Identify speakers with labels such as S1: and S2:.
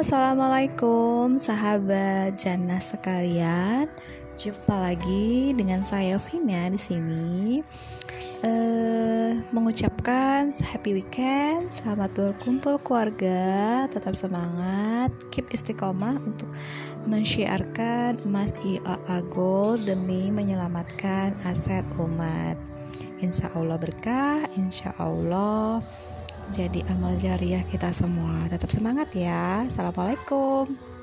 S1: assalamualaikum sahabat jannah sekalian. Jumpa lagi dengan saya Vina di sini. Uh, mengucapkan happy weekend, selamat berkumpul keluarga, tetap semangat, keep istiqomah untuk mensyiarkan emas IAA Gold demi menyelamatkan aset umat. Insya Allah berkah, insya Allah jadi amal jariah kita semua. Tetap semangat ya. Assalamualaikum.